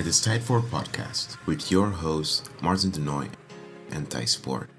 It is Tide 4 Podcast with your hosts Martin Denoy and Thijs Sport.